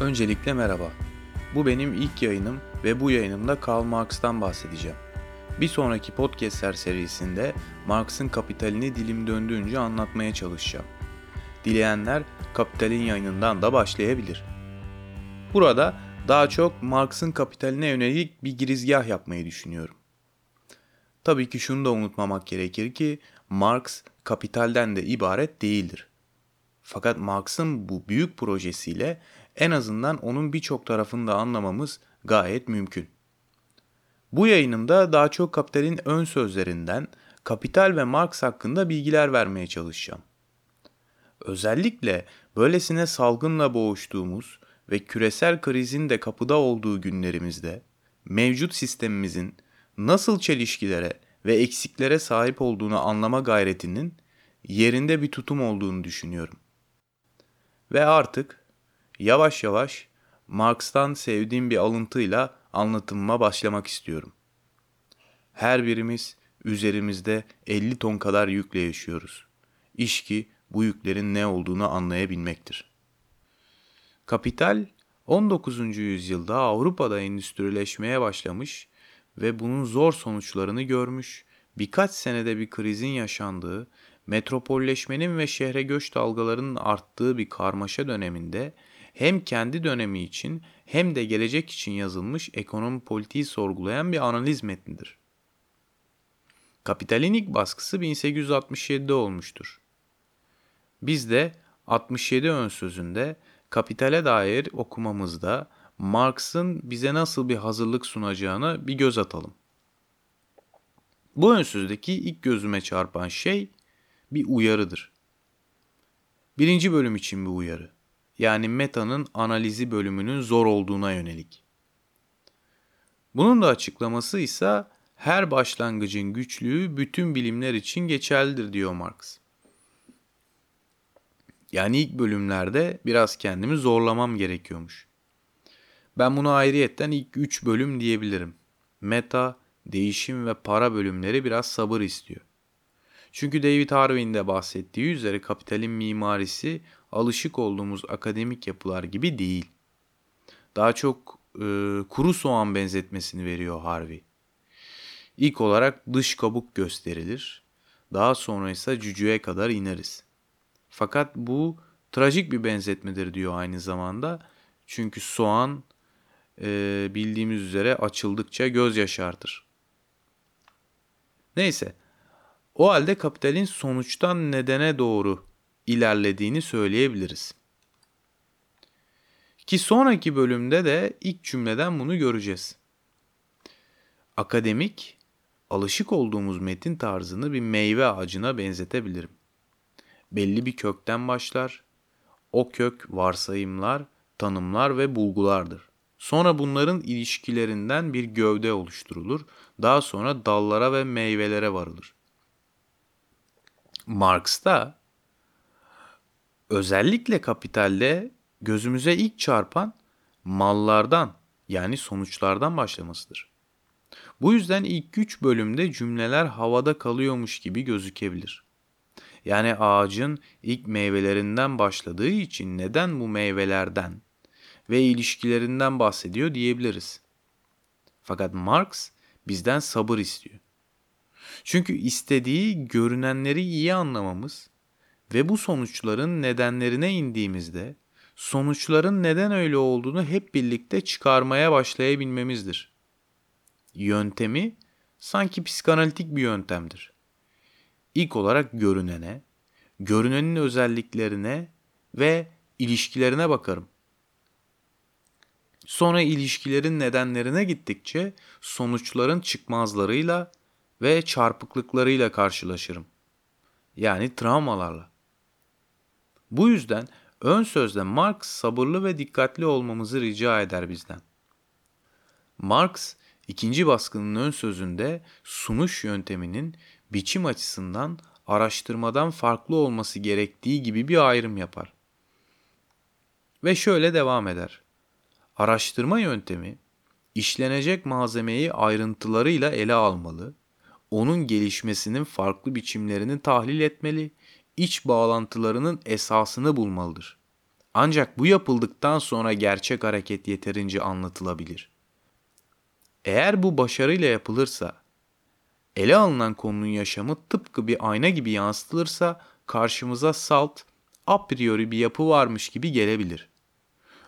Öncelikle merhaba. Bu benim ilk yayınım ve bu yayınımda Karl Marx'tan bahsedeceğim. Bir sonraki podcastler serisinde Marx'ın kapitalini dilim döndüğünce anlatmaya çalışacağım. Dileyenler Kapital'in yayınından da başlayabilir. Burada daha çok Marx'ın kapitaline yönelik bir girizgah yapmayı düşünüyorum. Tabii ki şunu da unutmamak gerekir ki Marx kapitalden de ibaret değildir. Fakat Marx'ın bu büyük projesiyle en azından onun birçok tarafını da anlamamız gayet mümkün. Bu yayınımda daha çok Kapital'in ön sözlerinden Kapital ve Marx hakkında bilgiler vermeye çalışacağım. Özellikle böylesine salgınla boğuştuğumuz ve küresel krizin de kapıda olduğu günlerimizde mevcut sistemimizin nasıl çelişkilere ve eksiklere sahip olduğunu anlama gayretinin yerinde bir tutum olduğunu düşünüyorum. Ve artık yavaş yavaş Marx'tan sevdiğim bir alıntıyla anlatımıma başlamak istiyorum. Her birimiz üzerimizde 50 ton kadar yükle yaşıyoruz. İş ki bu yüklerin ne olduğunu anlayabilmektir. Kapital 19. yüzyılda Avrupa'da endüstrileşmeye başlamış ve bunun zor sonuçlarını görmüş, birkaç senede bir krizin yaşandığı, metropolleşmenin ve şehre göç dalgalarının arttığı bir karmaşa döneminde hem kendi dönemi için hem de gelecek için yazılmış ekonomi politiği sorgulayan bir analiz metnidir. Kapitalin ilk baskısı 1867'de olmuştur. Biz de 67 ön sözünde kapitale dair okumamızda Marx'ın bize nasıl bir hazırlık sunacağına bir göz atalım. Bu ön sözdeki ilk gözüme çarpan şey bir uyarıdır. Birinci bölüm için bir uyarı. Yani metanın analizi bölümünün zor olduğuna yönelik. Bunun da açıklaması ise her başlangıcın güçlüğü bütün bilimler için geçerlidir diyor Marx. Yani ilk bölümlerde biraz kendimi zorlamam gerekiyormuş. Ben bunu ayrıyetten ilk 3 bölüm diyebilirim. Meta, değişim ve para bölümleri biraz sabır istiyor. Çünkü David Harvey'in de bahsettiği üzere kapitalin mimarisi alışık olduğumuz akademik yapılar gibi değil. Daha çok e, kuru soğan benzetmesini veriyor Harvey. İlk olarak dış kabuk gösterilir. Daha sonra ise cücüğe kadar ineriz. Fakat bu trajik bir benzetmedir diyor aynı zamanda. Çünkü soğan e, bildiğimiz üzere açıldıkça göz yaşartır. Neyse. O halde kapitalin sonuçtan nedene doğru ilerlediğini söyleyebiliriz. Ki sonraki bölümde de ilk cümleden bunu göreceğiz. Akademik, alışık olduğumuz metin tarzını bir meyve ağacına benzetebilirim. Belli bir kökten başlar. O kök varsayımlar, tanımlar ve bulgulardır. Sonra bunların ilişkilerinden bir gövde oluşturulur. Daha sonra dallara ve meyvelere varılır. Marx'ta özellikle kapitalde gözümüze ilk çarpan mallardan yani sonuçlardan başlamasıdır. Bu yüzden ilk üç bölümde cümleler havada kalıyormuş gibi gözükebilir. Yani ağacın ilk meyvelerinden başladığı için neden bu meyvelerden ve ilişkilerinden bahsediyor diyebiliriz. Fakat Marx bizden sabır istiyor. Çünkü istediği görünenleri iyi anlamamız ve bu sonuçların nedenlerine indiğimizde sonuçların neden öyle olduğunu hep birlikte çıkarmaya başlayabilmemizdir. Yöntemi sanki psikanalitik bir yöntemdir. İlk olarak görünene, görünenin özelliklerine ve ilişkilerine bakarım. Sonra ilişkilerin nedenlerine gittikçe sonuçların çıkmazlarıyla ve çarpıklıklarıyla karşılaşırım. Yani travmalarla. Bu yüzden ön sözde Marx sabırlı ve dikkatli olmamızı rica eder bizden. Marx ikinci baskının ön sözünde sunuş yönteminin biçim açısından araştırmadan farklı olması gerektiği gibi bir ayrım yapar. Ve şöyle devam eder. Araştırma yöntemi işlenecek malzemeyi ayrıntılarıyla ele almalı, onun gelişmesinin farklı biçimlerini tahlil etmeli, iç bağlantılarının esasını bulmalıdır. Ancak bu yapıldıktan sonra gerçek hareket yeterince anlatılabilir. Eğer bu başarıyla yapılırsa, ele alınan konunun yaşamı tıpkı bir ayna gibi yansıtılırsa karşımıza salt, a priori bir yapı varmış gibi gelebilir.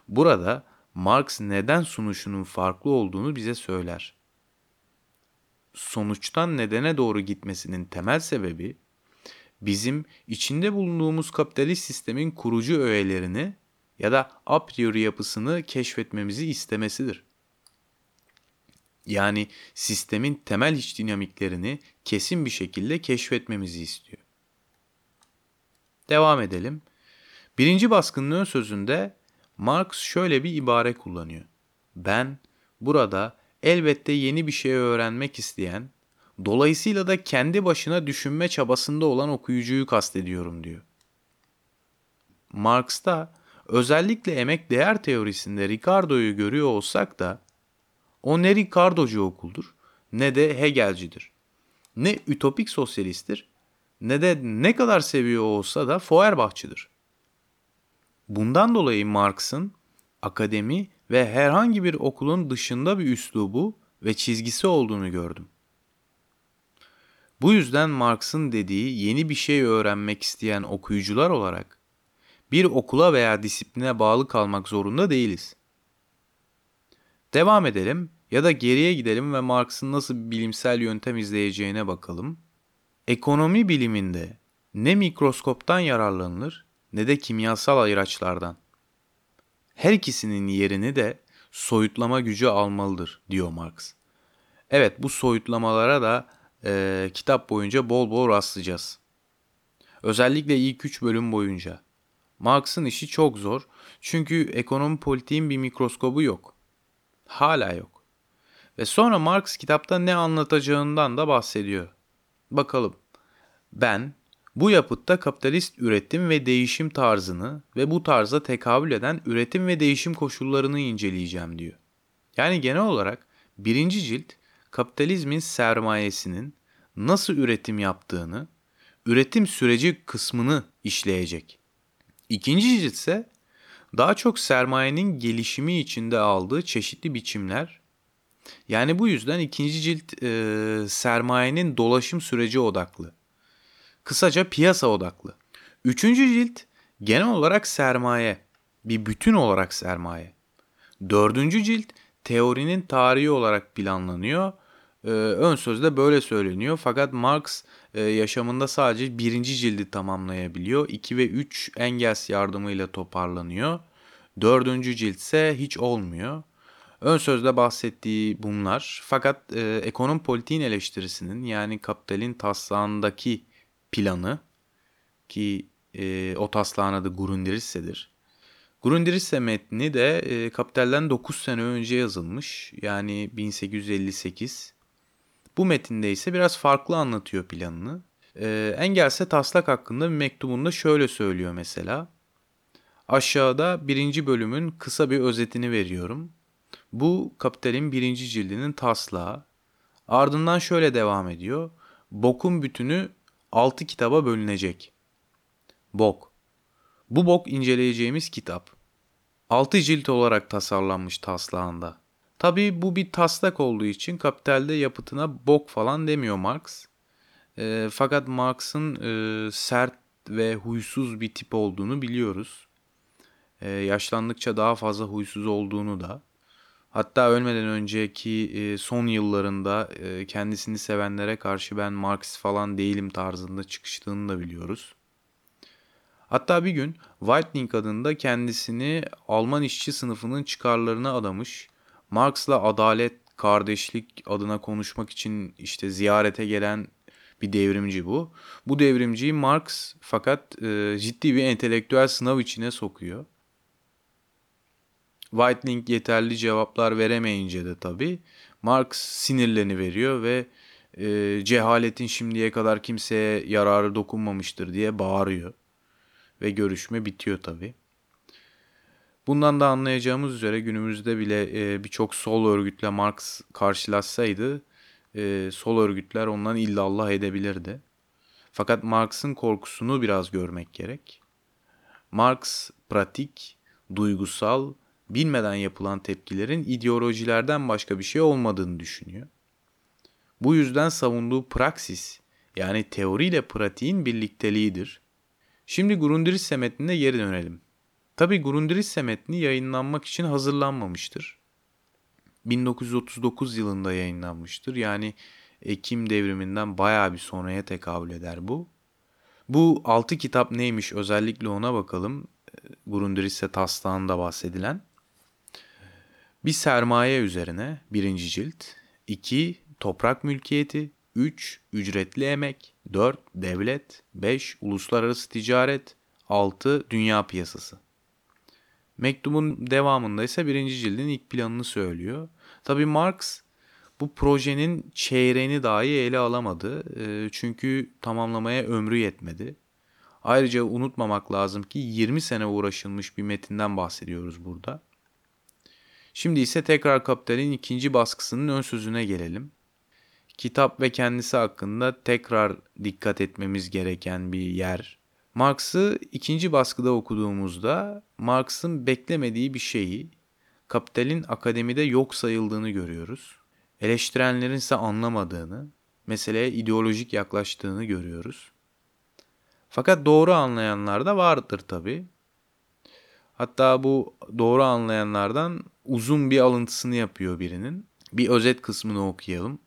Burada Marx neden sunuşunun farklı olduğunu bize söyler. Sonuçtan nedene doğru gitmesinin temel sebebi bizim içinde bulunduğumuz kapitalist sistemin kurucu öğelerini ya da a priori yapısını keşfetmemizi istemesidir. Yani sistemin temel iç dinamiklerini kesin bir şekilde keşfetmemizi istiyor. Devam edelim. Birinci baskının ön sözünde Marx şöyle bir ibare kullanıyor. Ben burada elbette yeni bir şey öğrenmek isteyen, dolayısıyla da kendi başına düşünme çabasında olan okuyucuyu kastediyorum diyor. Marx'ta özellikle emek değer teorisinde Ricardo'yu görüyor olsak da o ne Ricardocu okuldur ne de Hegelcidir. Ne ütopik sosyalisttir ne de ne kadar seviyor olsa da Feuerbach'çıdır. Bundan dolayı Marx'ın akademi ve herhangi bir okulun dışında bir üslubu ve çizgisi olduğunu gördüm. Bu yüzden Marx'ın dediği yeni bir şey öğrenmek isteyen okuyucular olarak bir okula veya disipline bağlı kalmak zorunda değiliz. Devam edelim ya da geriye gidelim ve Marx'ın nasıl bir bilimsel yöntem izleyeceğine bakalım. Ekonomi biliminde ne mikroskoptan yararlanılır ne de kimyasal ayraçlardan. Her ikisinin yerini de soyutlama gücü almalıdır diyor Marx. Evet bu soyutlamalara da e, kitap boyunca bol bol rastlayacağız. Özellikle ilk 3 bölüm boyunca. Marx'ın işi çok zor çünkü ekonomi politiğin bir mikroskobu yok. Hala yok. Ve sonra Marx kitapta ne anlatacağından da bahsediyor. Bakalım. Ben bu yapıtta kapitalist üretim ve değişim tarzını ve bu tarza tekabül eden üretim ve değişim koşullarını inceleyeceğim diyor. Yani genel olarak birinci cilt kapitalizmin sermayesinin nasıl üretim yaptığını, üretim süreci kısmını işleyecek. İkinci cilt ise daha çok sermayenin gelişimi içinde aldığı çeşitli biçimler. Yani bu yüzden ikinci cilt e, sermayenin dolaşım süreci odaklı. Kısaca piyasa odaklı. Üçüncü cilt genel olarak sermaye. Bir bütün olarak sermaye. Dördüncü cilt teorinin tarihi olarak planlanıyor. Ee, ön sözde böyle söyleniyor. Fakat Marx e, yaşamında sadece birinci cildi tamamlayabiliyor. 2 ve 3 Engels yardımıyla toparlanıyor. Dördüncü cilt ise hiç olmuyor. Ön sözde bahsettiği bunlar. Fakat e, ekonom politiğin eleştirisinin yani kapitalin taslağındaki planı ki e, o taslağın adı Grundrisse'dir. Grundrisse metni de e, Kapital'den 9 sene önce yazılmış. Yani 1858. Bu metinde ise biraz farklı anlatıyor planını. E, Engels'e taslak hakkında bir mektubunda şöyle söylüyor mesela. Aşağıda birinci bölümün kısa bir özetini veriyorum. Bu Kapital'in birinci cildinin taslağı. Ardından şöyle devam ediyor. Bokun bütünü 6 kitaba bölünecek. Bok. Bu bok inceleyeceğimiz kitap. 6 cilt olarak tasarlanmış taslağında. Tabii bu bir taslak olduğu için kapitalde yapıtına bok falan demiyor Marx. E, fakat Marx'ın e, sert ve huysuz bir tip olduğunu biliyoruz. E, yaşlandıkça daha fazla huysuz olduğunu da. Hatta ölmeden önceki e, son yıllarında e, kendisini sevenlere karşı ben Marx falan değilim tarzında çıkıştığını da biliyoruz. Hatta bir gün Whitening adında kendisini Alman işçi sınıfının çıkarlarına adamış, Marx'la adalet, kardeşlik adına konuşmak için işte ziyarete gelen bir devrimci bu. Bu devrimciyi Marx fakat e, ciddi bir entelektüel sınav içine sokuyor. Whitelink yeterli cevaplar veremeyince de tabii Marx sinirleni veriyor ve e, cehaletin şimdiye kadar kimseye yararı dokunmamıştır diye bağırıyor. Ve görüşme bitiyor tabii. Bundan da anlayacağımız üzere günümüzde bile e, birçok sol örgütle Marx karşılaşsaydı e, sol örgütler ondan illallah edebilirdi. Fakat Marx'ın korkusunu biraz görmek gerek. Marx pratik, duygusal, bilmeden yapılan tepkilerin ideolojilerden başka bir şey olmadığını düşünüyor. Bu yüzden savunduğu praksis yani teoriyle pratiğin birlikteliğidir. Şimdi Grundrisse metnine geri dönelim. Tabi Grundrisse metni yayınlanmak için hazırlanmamıştır. 1939 yılında yayınlanmıştır. Yani Ekim devriminden bayağı bir sonraya tekabül eder bu. Bu 6 kitap neymiş özellikle ona bakalım. Grundrisse taslağında bahsedilen. Bir sermaye üzerine birinci cilt. 2. Toprak mülkiyeti. 3. Ücretli emek. 4. Devlet. 5. Uluslararası ticaret. 6. Dünya piyasası. Mektubun devamında ise birinci cildin ilk planını söylüyor. Tabi Marx bu projenin çeyreğini dahi ele alamadı. Ee, çünkü tamamlamaya ömrü yetmedi. Ayrıca unutmamak lazım ki 20 sene uğraşılmış bir metinden bahsediyoruz burada. Şimdi ise tekrar Kapital'in ikinci baskısının ön sözüne gelelim. Kitap ve kendisi hakkında tekrar dikkat etmemiz gereken bir yer. Marx'ı ikinci baskıda okuduğumuzda Marx'ın beklemediği bir şeyi Kapital'in akademide yok sayıldığını görüyoruz. Eleştirenlerin ise anlamadığını, meseleye ideolojik yaklaştığını görüyoruz. Fakat doğru anlayanlar da vardır tabi. Hatta bu doğru anlayanlardan uzun bir alıntısını yapıyor birinin. Bir özet kısmını okuyalım.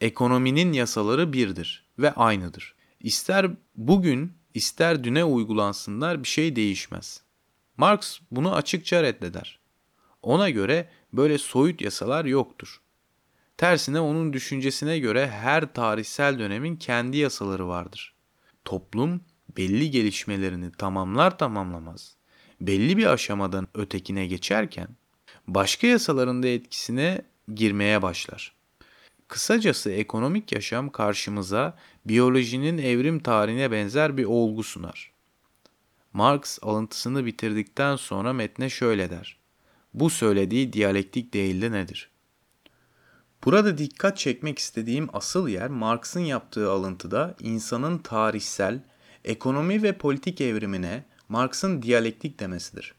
Ekonominin yasaları birdir ve aynıdır. İster bugün ister düne uygulansınlar bir şey değişmez. Marx bunu açıkça reddeder. Ona göre böyle soyut yasalar yoktur. Tersine onun düşüncesine göre her tarihsel dönemin kendi yasaları vardır. Toplum belli gelişmelerini tamamlar tamamlamaz belli bir aşamadan ötekine geçerken başka yasaların da etkisine girmeye başlar. Kısacası ekonomik yaşam karşımıza biyolojinin evrim tarihine benzer bir olgu sunar. Marx alıntısını bitirdikten sonra metne şöyle der. Bu söylediği diyalektik değil de nedir? Burada dikkat çekmek istediğim asıl yer Marx'ın yaptığı alıntıda insanın tarihsel, ekonomi ve politik evrimine Marx'ın diyalektik demesidir.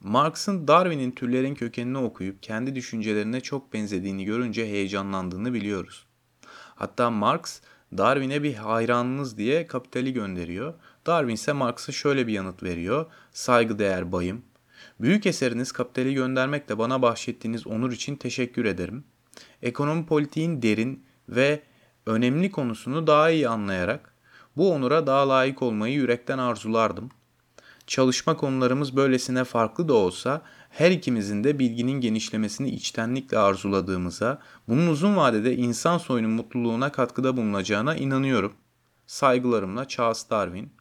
Marx'ın Darwin'in türlerin kökenini okuyup kendi düşüncelerine çok benzediğini görünce heyecanlandığını biliyoruz. Hatta Marx Darwin'e bir hayranınız diye kapitali gönderiyor. Darwin ise Marx'a şöyle bir yanıt veriyor. Saygıdeğer bayım. Büyük eseriniz kapitali göndermekle bana bahşettiğiniz onur için teşekkür ederim. Ekonomi politiğin derin ve önemli konusunu daha iyi anlayarak bu onura daha layık olmayı yürekten arzulardım. Çalışma konularımız böylesine farklı da olsa her ikimizin de bilginin genişlemesini içtenlikle arzuladığımıza, bunun uzun vadede insan soyunun mutluluğuna katkıda bulunacağına inanıyorum. Saygılarımla Charles Darwin.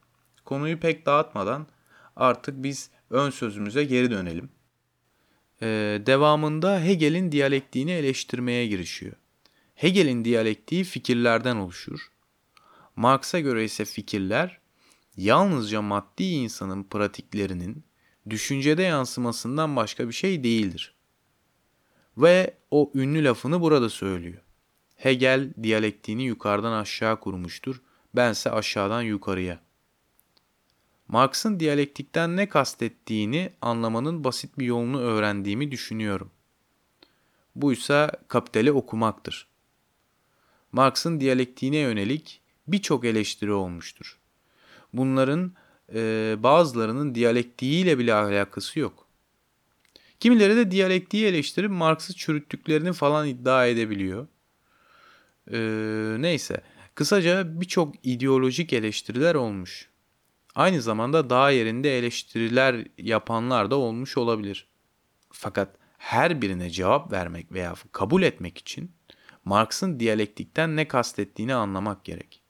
Konuyu pek dağıtmadan artık biz ön sözümüze geri dönelim. Ee, devamında Hegel'in diyalektiğini eleştirmeye girişiyor. Hegel'in diyalektiği fikirlerden oluşur. Marx'a göre ise fikirler yalnızca maddi insanın pratiklerinin düşüncede yansımasından başka bir şey değildir. Ve o ünlü lafını burada söylüyor. Hegel diyalektiğini yukarıdan aşağı kurmuştur, bense aşağıdan yukarıya. Marx'ın diyalektikten ne kastettiğini anlamanın basit bir yolunu öğrendiğimi düşünüyorum. Buysa kapitali okumaktır. Marx'ın diyalektiğine yönelik birçok eleştiri olmuştur bunların e, bazılarının diyalektiğiyle bile alakası yok. Kimileri de diyalektiği eleştirip Marx'ı çürüttüklerini falan iddia edebiliyor. E, neyse. Kısaca birçok ideolojik eleştiriler olmuş. Aynı zamanda daha yerinde eleştiriler yapanlar da olmuş olabilir. Fakat her birine cevap vermek veya kabul etmek için Marx'ın diyalektikten ne kastettiğini anlamak gerek.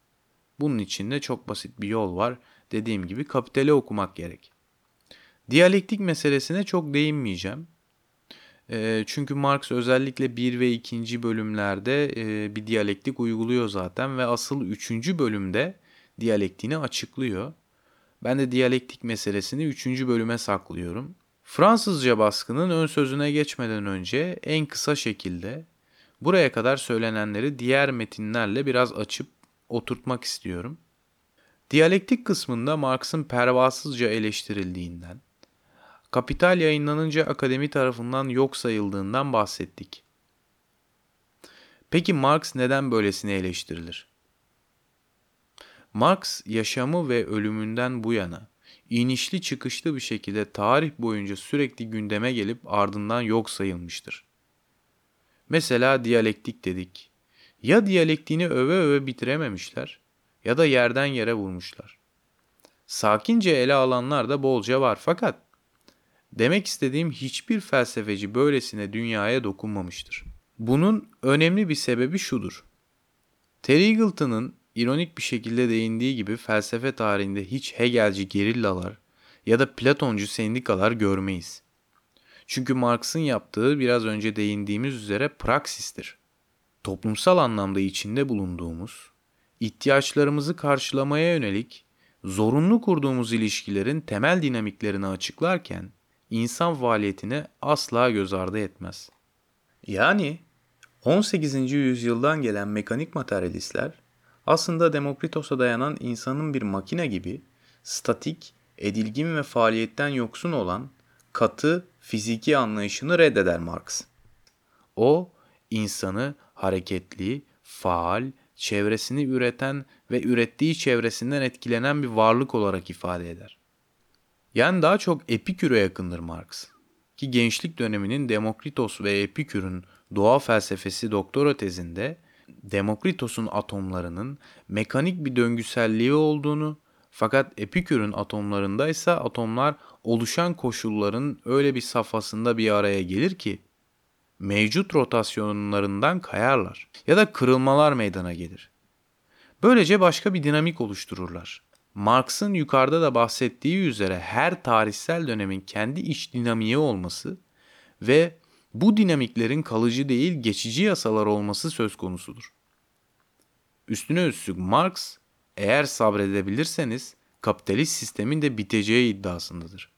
Bunun için de çok basit bir yol var. Dediğim gibi kapitali okumak gerek. Diyalektik meselesine çok değinmeyeceğim. E, çünkü Marx özellikle 1 ve 2. bölümlerde e, bir diyalektik uyguluyor zaten ve asıl 3. bölümde diyalektiğini açıklıyor. Ben de diyalektik meselesini 3. bölüme saklıyorum. Fransızca baskının ön sözüne geçmeden önce en kısa şekilde buraya kadar söylenenleri diğer metinlerle biraz açıp oturtmak istiyorum. Diyalektik kısmında Marx'ın pervasızca eleştirildiğinden, Kapital yayınlanınca akademi tarafından yok sayıldığından bahsettik. Peki Marx neden böylesine eleştirilir? Marx yaşamı ve ölümünden bu yana inişli çıkışlı bir şekilde tarih boyunca sürekli gündeme gelip ardından yok sayılmıştır. Mesela diyalektik dedik. Ya diyalektiğini öve öve bitirememişler ya da yerden yere vurmuşlar. Sakince ele alanlar da bolca var fakat demek istediğim hiçbir felsefeci böylesine dünyaya dokunmamıştır. Bunun önemli bir sebebi şudur. Terry Eagleton'ın ironik bir şekilde değindiği gibi felsefe tarihinde hiç Hegelci gerillalar ya da Platoncu sendikalar görmeyiz. Çünkü Marx'ın yaptığı biraz önce değindiğimiz üzere praksistir. Toplumsal anlamda içinde bulunduğumuz, ihtiyaçlarımızı karşılamaya yönelik zorunlu kurduğumuz ilişkilerin temel dinamiklerini açıklarken insan faaliyetini asla göz ardı etmez. Yani 18. yüzyıldan gelen mekanik materyalistler aslında Demokritos'a dayanan insanın bir makine gibi statik, edilgin ve faaliyetten yoksun olan katı fiziki anlayışını reddeder Marx. O, insanı hareketli, faal, çevresini üreten ve ürettiği çevresinden etkilenen bir varlık olarak ifade eder. Yani daha çok Epikür'e yakındır Marx. Ki gençlik döneminin Demokritos ve Epikür'ün doğa felsefesi doktora tezinde Demokritos'un atomlarının mekanik bir döngüselliği olduğunu fakat Epikür'ün atomlarında ise atomlar oluşan koşulların öyle bir safhasında bir araya gelir ki mevcut rotasyonlarından kayarlar ya da kırılmalar meydana gelir. Böylece başka bir dinamik oluştururlar. Marx'ın yukarıda da bahsettiği üzere her tarihsel dönemin kendi iç dinamiği olması ve bu dinamiklerin kalıcı değil geçici yasalar olması söz konusudur. Üstüne üstlük Marx eğer sabredebilirseniz kapitalist sistemin de biteceği iddiasındadır.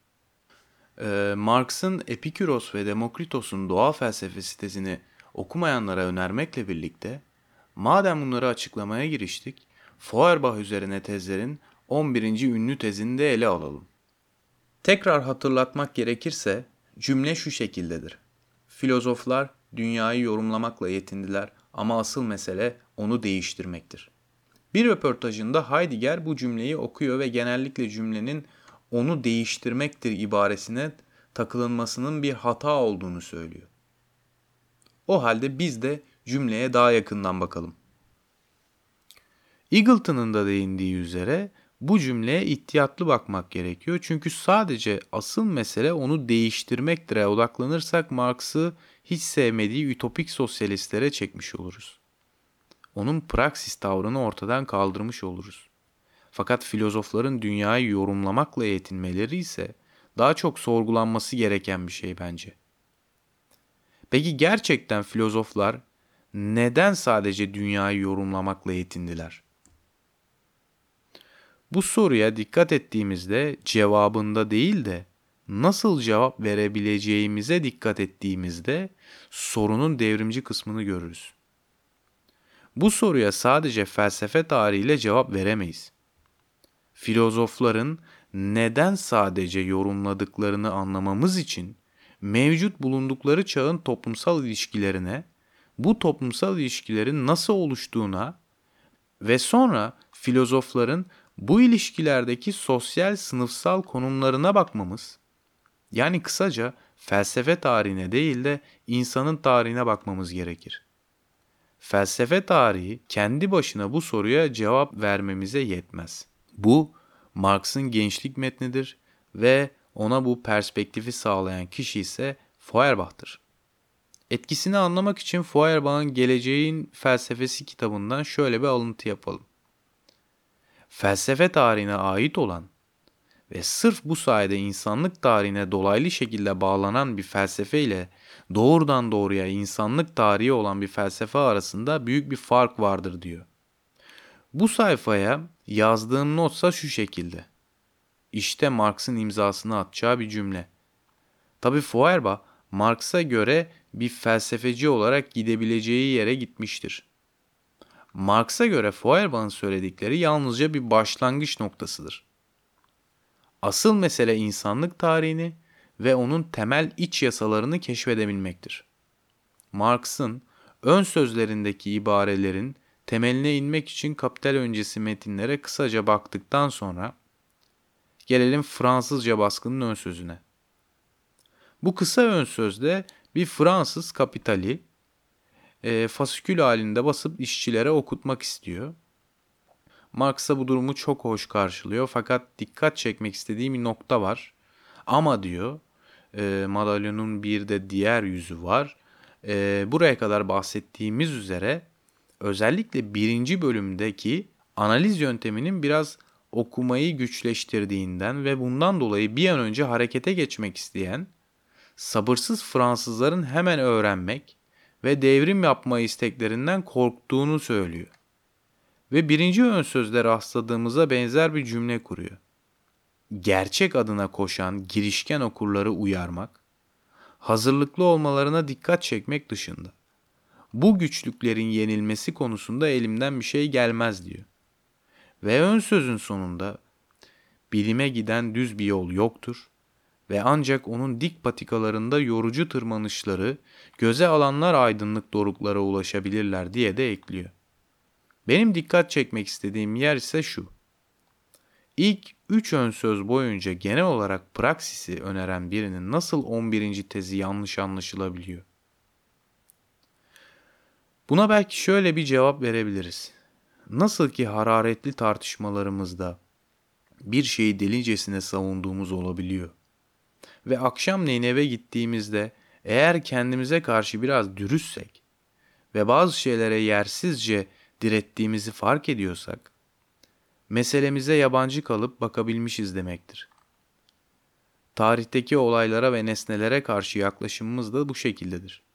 Ee, Marx'ın Epikuros ve Demokritos'un doğa felsefesi tezini okumayanlara önermekle birlikte madem bunları açıklamaya giriştik, Feuerbach üzerine tezlerin 11. ünlü tezini de ele alalım. Tekrar hatırlatmak gerekirse cümle şu şekildedir. Filozoflar dünyayı yorumlamakla yetindiler ama asıl mesele onu değiştirmektir. Bir röportajında Heidegger bu cümleyi okuyor ve genellikle cümlenin onu değiştirmektir ibaresine takılınmasının bir hata olduğunu söylüyor. O halde biz de cümleye daha yakından bakalım. Eagleton'un da değindiği üzere bu cümleye ihtiyatlı bakmak gerekiyor. Çünkü sadece asıl mesele onu değiştirmektir'e odaklanırsak Marx'ı hiç sevmediği ütopik sosyalistlere çekmiş oluruz. Onun praksis tavrını ortadan kaldırmış oluruz. Fakat filozofların dünyayı yorumlamakla yetinmeleri ise daha çok sorgulanması gereken bir şey bence. Peki gerçekten filozoflar neden sadece dünyayı yorumlamakla yetindiler? Bu soruya dikkat ettiğimizde cevabında değil de nasıl cevap verebileceğimize dikkat ettiğimizde sorunun devrimci kısmını görürüz. Bu soruya sadece felsefe tarihiyle cevap veremeyiz. Filozofların neden sadece yorumladıklarını anlamamız için mevcut bulundukları çağın toplumsal ilişkilerine, bu toplumsal ilişkilerin nasıl oluştuğuna ve sonra filozofların bu ilişkilerdeki sosyal sınıfsal konumlarına bakmamız, yani kısaca felsefe tarihine değil de insanın tarihine bakmamız gerekir. Felsefe tarihi kendi başına bu soruya cevap vermemize yetmez. Bu Marx'ın gençlik metnidir ve ona bu perspektifi sağlayan kişi ise Feuerbach'tır. Etkisini anlamak için Feuerbach'ın Geleceğin Felsefesi kitabından şöyle bir alıntı yapalım felsefe tarihine ait olan ve sırf bu sayede insanlık tarihine dolaylı şekilde bağlanan bir felsefe ile doğrudan doğruya insanlık tarihi olan bir felsefe arasında büyük bir fark vardır diyor. Bu sayfaya yazdığım notsa şu şekilde. İşte Marx'ın imzasını atacağı bir cümle. Tabi Feuerbach Marx'a göre bir felsefeci olarak gidebileceği yere gitmiştir. Marx'a göre Feuerbach'ın söyledikleri yalnızca bir başlangıç noktasıdır. Asıl mesele insanlık tarihini ve onun temel iç yasalarını keşfedebilmektir. Marx'ın ön sözlerindeki ibarelerin temeline inmek için kapital öncesi metinlere kısaca baktıktan sonra gelelim Fransızca baskının ön sözüne. Bu kısa ön sözde bir Fransız kapitali e, fasikül halinde basıp işçilere okutmak istiyor. Marx bu durumu çok hoş karşılıyor fakat dikkat çekmek istediği bir nokta var. Ama diyor e, madalyonun bir de diğer yüzü var. E, buraya kadar bahsettiğimiz üzere özellikle birinci bölümdeki analiz yönteminin biraz okumayı güçleştirdiğinden ve bundan dolayı bir an önce harekete geçmek isteyen sabırsız Fransızların hemen öğrenmek ve devrim yapma isteklerinden korktuğunu söylüyor. Ve birinci ön sözde rastladığımıza benzer bir cümle kuruyor. Gerçek adına koşan girişken okurları uyarmak, hazırlıklı olmalarına dikkat çekmek dışında. Bu güçlüklerin yenilmesi konusunda elimden bir şey gelmez diyor. Ve ön sözün sonunda bilime giden düz bir yol yoktur ve ancak onun dik patikalarında yorucu tırmanışları, göze alanlar aydınlık doruklara ulaşabilirler diye de ekliyor. Benim dikkat çekmek istediğim yer ise şu. İlk 3 ön söz boyunca genel olarak praksisi öneren birinin nasıl 11. tezi yanlış anlaşılabiliyor? Buna belki şöyle bir cevap verebiliriz. Nasıl ki hararetli tartışmalarımızda bir şeyi delicesine savunduğumuz olabiliyor ve akşamleyin eve gittiğimizde eğer kendimize karşı biraz dürüstsek ve bazı şeylere yersizce direttiğimizi fark ediyorsak, meselemize yabancı kalıp bakabilmişiz demektir. Tarihteki olaylara ve nesnelere karşı yaklaşımımız da bu şekildedir.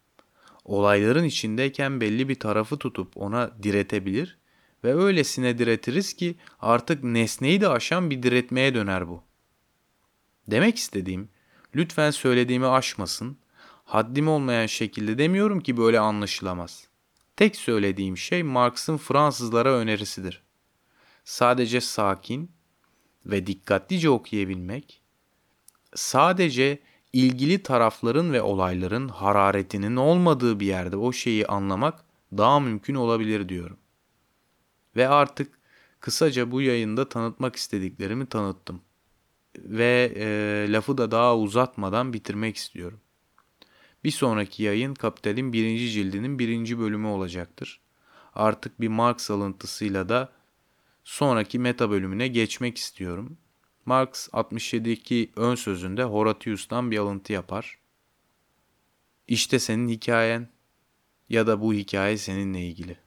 Olayların içindeyken belli bir tarafı tutup ona diretebilir ve öylesine diretiriz ki artık nesneyi de aşan bir diretmeye döner bu. Demek istediğim, lütfen söylediğimi aşmasın, haddim olmayan şekilde demiyorum ki böyle anlaşılamaz. Tek söylediğim şey Marx'ın Fransızlara önerisidir. Sadece sakin ve dikkatlice okuyabilmek, sadece ilgili tarafların ve olayların hararetinin olmadığı bir yerde o şeyi anlamak daha mümkün olabilir diyorum. Ve artık kısaca bu yayında tanıtmak istediklerimi tanıttım. Ve e, lafı da daha uzatmadan bitirmek istiyorum. Bir sonraki yayın Kapital'in birinci cildinin birinci bölümü olacaktır. Artık bir Marx alıntısıyla da sonraki meta bölümüne geçmek istiyorum. Marx 67'deki ön sözünde Horatius'tan bir alıntı yapar. İşte senin hikayen ya da bu hikaye seninle ilgili.